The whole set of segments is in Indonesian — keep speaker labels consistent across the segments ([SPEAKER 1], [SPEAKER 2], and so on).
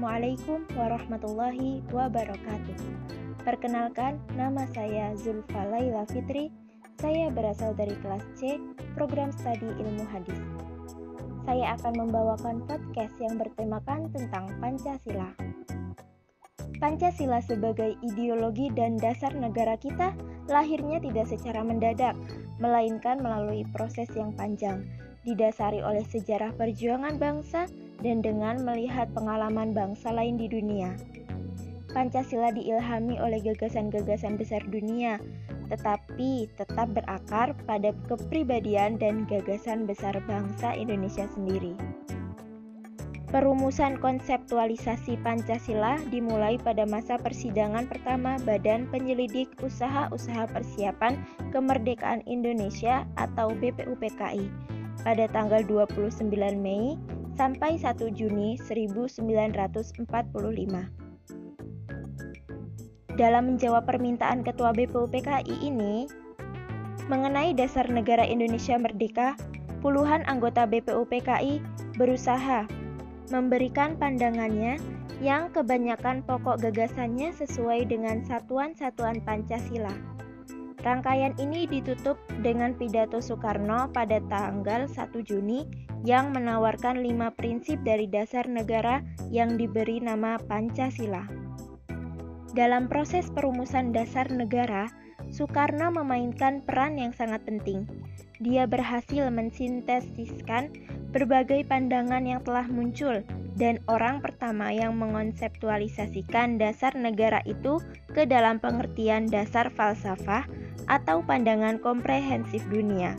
[SPEAKER 1] Assalamualaikum warahmatullahi wabarakatuh. Perkenalkan, nama saya Zulfa Laila Fitri. Saya berasal dari kelas C, program studi ilmu hadis. Saya akan membawakan podcast yang bertemakan tentang Pancasila. Pancasila sebagai ideologi dan dasar negara kita lahirnya tidak secara mendadak, melainkan melalui proses yang panjang, didasari oleh sejarah perjuangan bangsa dan dengan melihat pengalaman bangsa lain di dunia. Pancasila diilhami oleh gagasan-gagasan besar dunia, tetapi tetap berakar pada kepribadian dan gagasan besar bangsa Indonesia sendiri. Perumusan konseptualisasi Pancasila dimulai pada masa persidangan pertama Badan Penyelidik Usaha-Usaha Persiapan Kemerdekaan Indonesia atau BPUPKI pada tanggal 29 Mei sampai 1 Juni 1945. Dalam menjawab permintaan Ketua BPUPKI ini, mengenai dasar negara Indonesia merdeka, puluhan anggota BPUPKI berusaha memberikan pandangannya yang kebanyakan pokok gagasannya sesuai dengan satuan-satuan Pancasila. Rangkaian ini ditutup dengan pidato Soekarno pada tanggal 1 Juni yang menawarkan lima prinsip dari dasar negara yang diberi nama Pancasila. Dalam proses perumusan dasar negara, Soekarno memainkan peran yang sangat penting. Dia berhasil mensintesiskan berbagai pandangan yang telah muncul dan orang pertama yang mengonseptualisasikan dasar negara itu ke dalam pengertian dasar falsafah atau pandangan komprehensif dunia.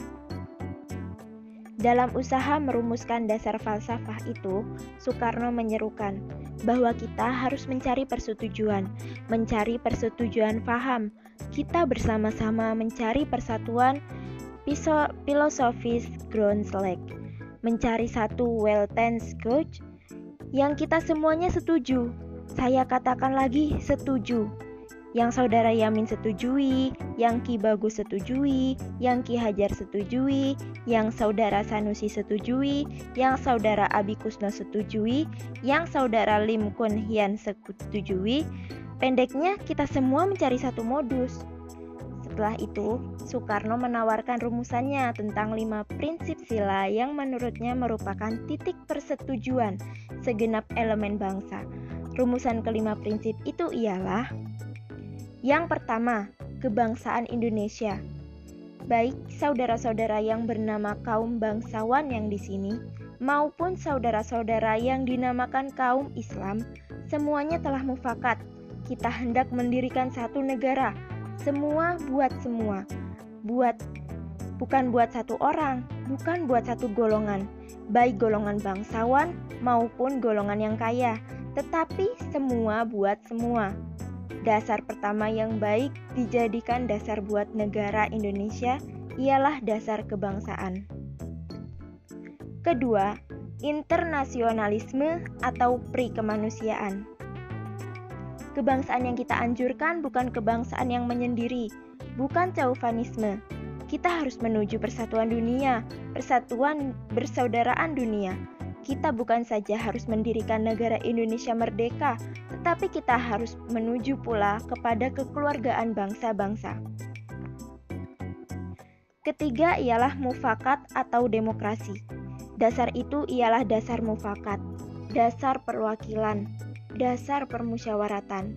[SPEAKER 1] Dalam usaha merumuskan dasar falsafah itu, Soekarno menyerukan bahwa kita harus mencari persetujuan, mencari persetujuan faham. Kita bersama-sama mencari persatuan filosofis Groundslack, mencari satu coach yang kita semuanya setuju. Saya katakan lagi setuju yang saudara Yamin setujui, yang Ki Bagus setujui, yang Ki Hajar setujui, yang saudara Sanusi setujui, yang saudara Abi Kusno setujui, yang saudara Lim Kun Hian setujui. Pendeknya, kita semua mencari satu modus. Setelah itu, Soekarno menawarkan rumusannya tentang lima prinsip sila yang menurutnya merupakan titik persetujuan segenap elemen bangsa. Rumusan kelima prinsip itu ialah yang pertama, kebangsaan Indonesia. Baik saudara-saudara yang bernama kaum bangsawan yang di sini, maupun saudara-saudara yang dinamakan kaum Islam, semuanya telah mufakat. Kita hendak mendirikan satu negara, semua buat semua. Buat bukan buat satu orang, bukan buat satu golongan, baik golongan bangsawan maupun golongan yang kaya, tetapi semua buat semua. Dasar pertama yang baik dijadikan dasar buat negara Indonesia ialah dasar kebangsaan. Kedua, internasionalisme atau pri kemanusiaan. Kebangsaan yang kita anjurkan bukan kebangsaan yang menyendiri, bukan chauvinisme. Kita harus menuju persatuan dunia, persatuan bersaudaraan dunia. Kita bukan saja harus mendirikan negara Indonesia merdeka, tetapi kita harus menuju pula kepada kekeluargaan bangsa-bangsa. Ketiga ialah mufakat atau demokrasi. Dasar itu ialah dasar mufakat, dasar perwakilan, dasar permusyawaratan.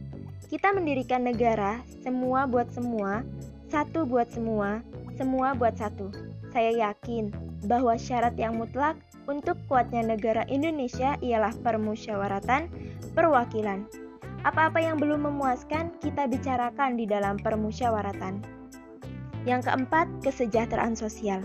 [SPEAKER 1] Kita mendirikan negara, semua buat semua, satu buat semua, semua buat satu. Saya yakin bahwa syarat yang mutlak untuk kuatnya negara Indonesia ialah permusyawaratan, perwakilan. Apa-apa yang belum memuaskan kita bicarakan di dalam permusyawaratan. Yang keempat, kesejahteraan sosial.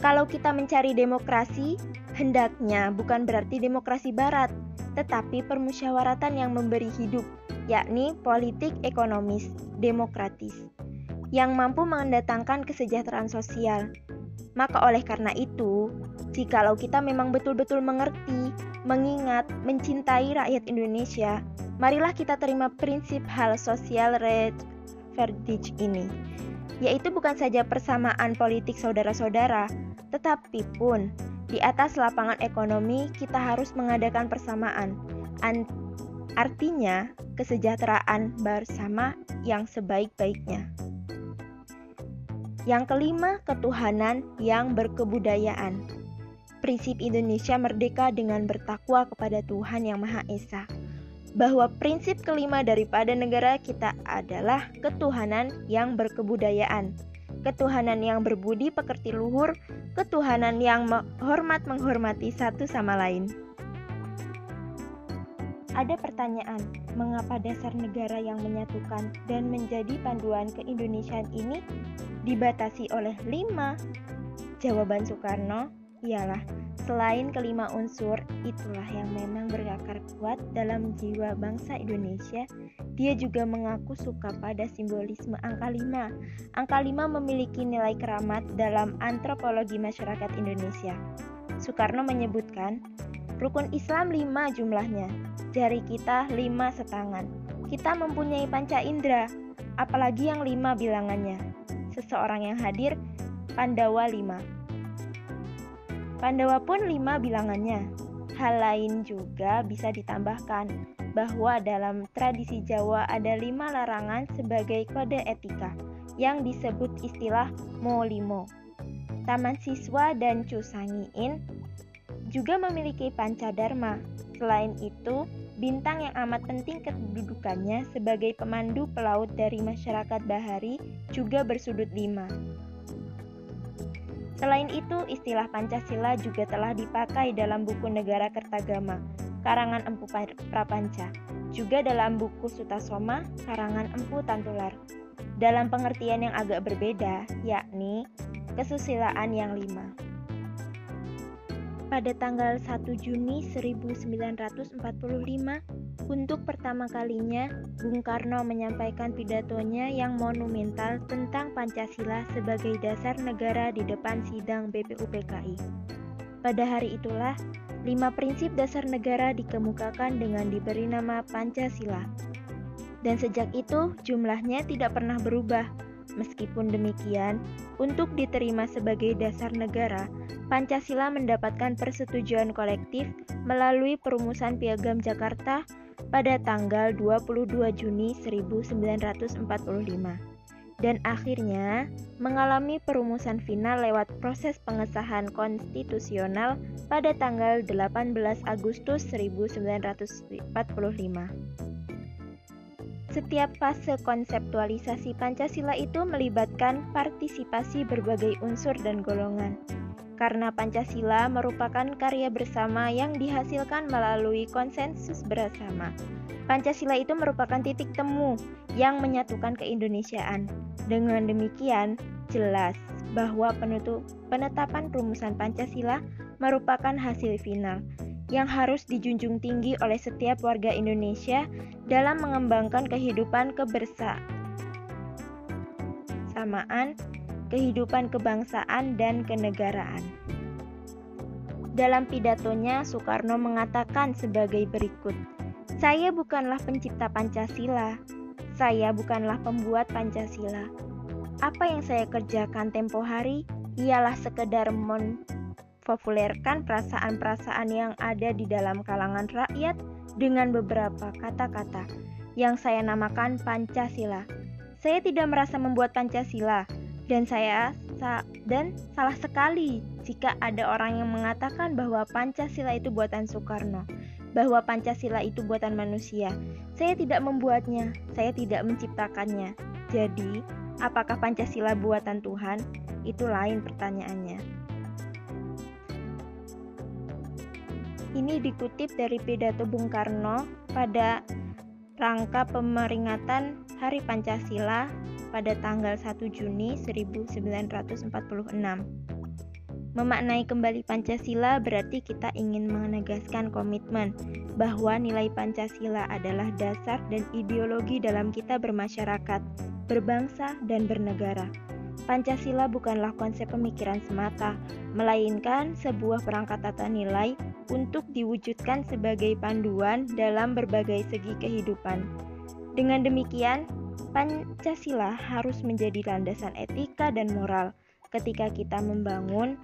[SPEAKER 1] Kalau kita mencari demokrasi, hendaknya bukan berarti demokrasi barat, tetapi permusyawaratan yang memberi hidup, yakni politik ekonomis, demokratis, yang mampu mendatangkan kesejahteraan sosial, maka oleh karena itu, jikalau kita memang betul-betul mengerti, mengingat, mencintai rakyat Indonesia, marilah kita terima prinsip hal sosial red verdict ini, yaitu bukan saja persamaan politik saudara-saudara, tetapi pun di atas lapangan ekonomi kita harus mengadakan persamaan. artinya kesejahteraan bersama yang sebaik-baiknya. Yang kelima, ketuhanan yang berkebudayaan. Prinsip Indonesia merdeka dengan bertakwa kepada Tuhan Yang Maha Esa. Bahwa prinsip kelima daripada negara kita adalah ketuhanan yang berkebudayaan. Ketuhanan yang berbudi pekerti luhur, ketuhanan yang hormat menghormati satu sama lain. Ada pertanyaan, mengapa dasar negara yang menyatukan dan menjadi panduan keindonesiaan ini dibatasi oleh lima? Jawaban Soekarno ialah selain kelima unsur, itulah yang memang berakar kuat dalam jiwa bangsa Indonesia. Dia juga mengaku suka pada simbolisme angka lima. Angka lima memiliki nilai keramat dalam antropologi masyarakat Indonesia. Soekarno menyebutkan, rukun Islam lima jumlahnya, Jari kita lima setangan. Kita mempunyai panca indera, apalagi yang lima bilangannya. Seseorang yang hadir, Pandawa lima. Pandawa pun lima bilangannya. Hal lain juga bisa ditambahkan bahwa dalam tradisi Jawa ada lima larangan sebagai kode etika yang disebut istilah molimo. Taman Siswa dan Cusangiin juga memiliki panca dharma. Selain itu, bintang yang amat penting kedudukannya sebagai pemandu pelaut dari masyarakat bahari juga bersudut lima. Selain itu, istilah Pancasila juga telah dipakai dalam buku Negara Kertagama, karangan Empu Prapanca, juga dalam buku Sutasoma, karangan Empu Tantular. Dalam pengertian yang agak berbeda, yakni kesusilaan yang lima. Pada tanggal 1 Juni 1945, untuk pertama kalinya, Bung Karno menyampaikan pidatonya yang monumental tentang Pancasila sebagai dasar negara di depan sidang BPUPKI. Pada hari itulah, lima prinsip dasar negara dikemukakan dengan diberi nama Pancasila. Dan sejak itu, jumlahnya tidak pernah berubah. Meskipun demikian, untuk diterima sebagai dasar negara, Pancasila mendapatkan persetujuan kolektif melalui perumusan Piagam Jakarta pada tanggal 22 Juni 1945 dan akhirnya mengalami perumusan final lewat proses pengesahan konstitusional pada tanggal 18 Agustus 1945. Setiap fase konseptualisasi Pancasila itu melibatkan partisipasi berbagai unsur dan golongan karena Pancasila merupakan karya bersama yang dihasilkan melalui konsensus bersama. Pancasila itu merupakan titik temu yang menyatukan keindonesiaan. Dengan demikian, jelas bahwa penutup penetapan rumusan Pancasila merupakan hasil final yang harus dijunjung tinggi oleh setiap warga Indonesia dalam mengembangkan kehidupan kebersamaan kehidupan kebangsaan dan kenegaraan. Dalam pidatonya, Soekarno mengatakan sebagai berikut: "Saya bukanlah pencipta Pancasila, saya bukanlah pembuat Pancasila. Apa yang saya kerjakan tempo hari ialah sekedar mempopulerkan perasaan-perasaan yang ada di dalam kalangan rakyat dengan beberapa kata-kata yang saya namakan Pancasila. Saya tidak merasa membuat Pancasila, dan saya dan salah sekali jika ada orang yang mengatakan bahwa Pancasila itu buatan Soekarno, bahwa Pancasila itu buatan manusia. Saya tidak membuatnya, saya tidak menciptakannya. Jadi, apakah Pancasila buatan Tuhan? Itu lain pertanyaannya. Ini dikutip dari pidato Bung Karno pada rangka pemeringatan Hari Pancasila pada tanggal 1 Juni 1946. Memaknai kembali Pancasila berarti kita ingin menegaskan komitmen bahwa nilai Pancasila adalah dasar dan ideologi dalam kita bermasyarakat, berbangsa, dan bernegara. Pancasila bukanlah konsep pemikiran semata, melainkan sebuah perangkat tata nilai untuk diwujudkan sebagai panduan dalam berbagai segi kehidupan. Dengan demikian, Pancasila harus menjadi landasan etika dan moral ketika kita membangun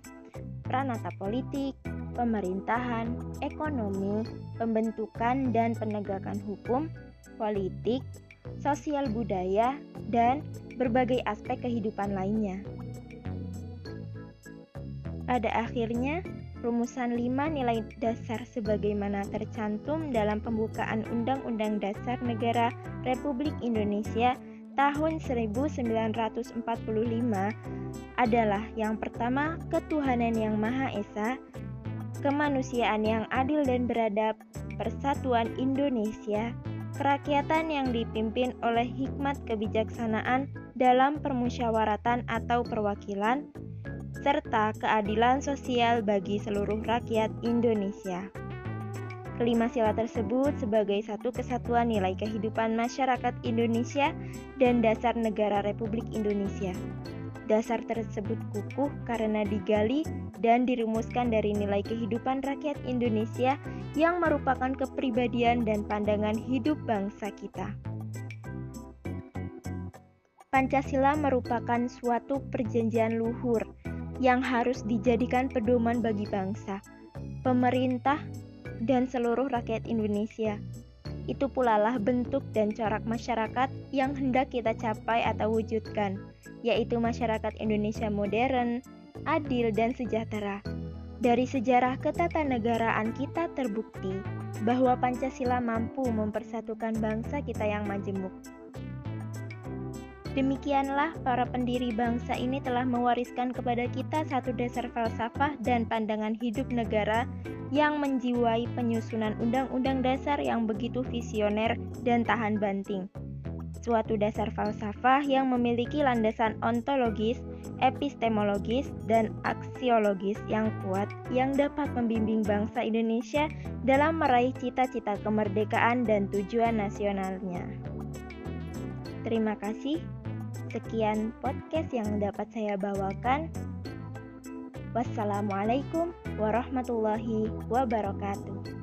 [SPEAKER 1] pranata politik, pemerintahan, ekonomi, pembentukan dan penegakan hukum, politik, sosial budaya, dan berbagai aspek kehidupan lainnya. Pada akhirnya, rumusan 5 nilai dasar sebagaimana tercantum dalam pembukaan Undang-Undang Dasar Negara Republik Indonesia tahun 1945 adalah yang pertama ketuhanan yang Maha Esa, kemanusiaan yang adil dan beradab, persatuan Indonesia, kerakyatan yang dipimpin oleh hikmat kebijaksanaan dalam permusyawaratan atau perwakilan, serta keadilan sosial bagi seluruh rakyat Indonesia. Kelima sila tersebut sebagai satu kesatuan nilai kehidupan masyarakat Indonesia dan dasar negara Republik Indonesia. Dasar tersebut kukuh karena digali dan dirumuskan dari nilai kehidupan rakyat Indonesia yang merupakan kepribadian dan pandangan hidup bangsa kita. Pancasila merupakan suatu perjanjian luhur yang harus dijadikan pedoman bagi bangsa, pemerintah, dan seluruh rakyat Indonesia. Itu pula lah bentuk dan corak masyarakat yang hendak kita capai atau wujudkan, yaitu masyarakat Indonesia modern, adil, dan sejahtera. Dari sejarah ketatanegaraan kita terbukti bahwa Pancasila mampu mempersatukan bangsa kita yang majemuk. Demikianlah para pendiri bangsa ini telah mewariskan kepada kita satu dasar falsafah dan pandangan hidup negara yang menjiwai penyusunan undang-undang dasar yang begitu visioner dan tahan banting. Suatu dasar falsafah yang memiliki landasan ontologis, epistemologis, dan aksiologis yang kuat yang dapat membimbing bangsa Indonesia dalam meraih cita-cita kemerdekaan dan tujuan nasionalnya. Terima kasih. Sekian podcast yang dapat saya bawakan. Wassalamualaikum warahmatullahi wabarakatuh.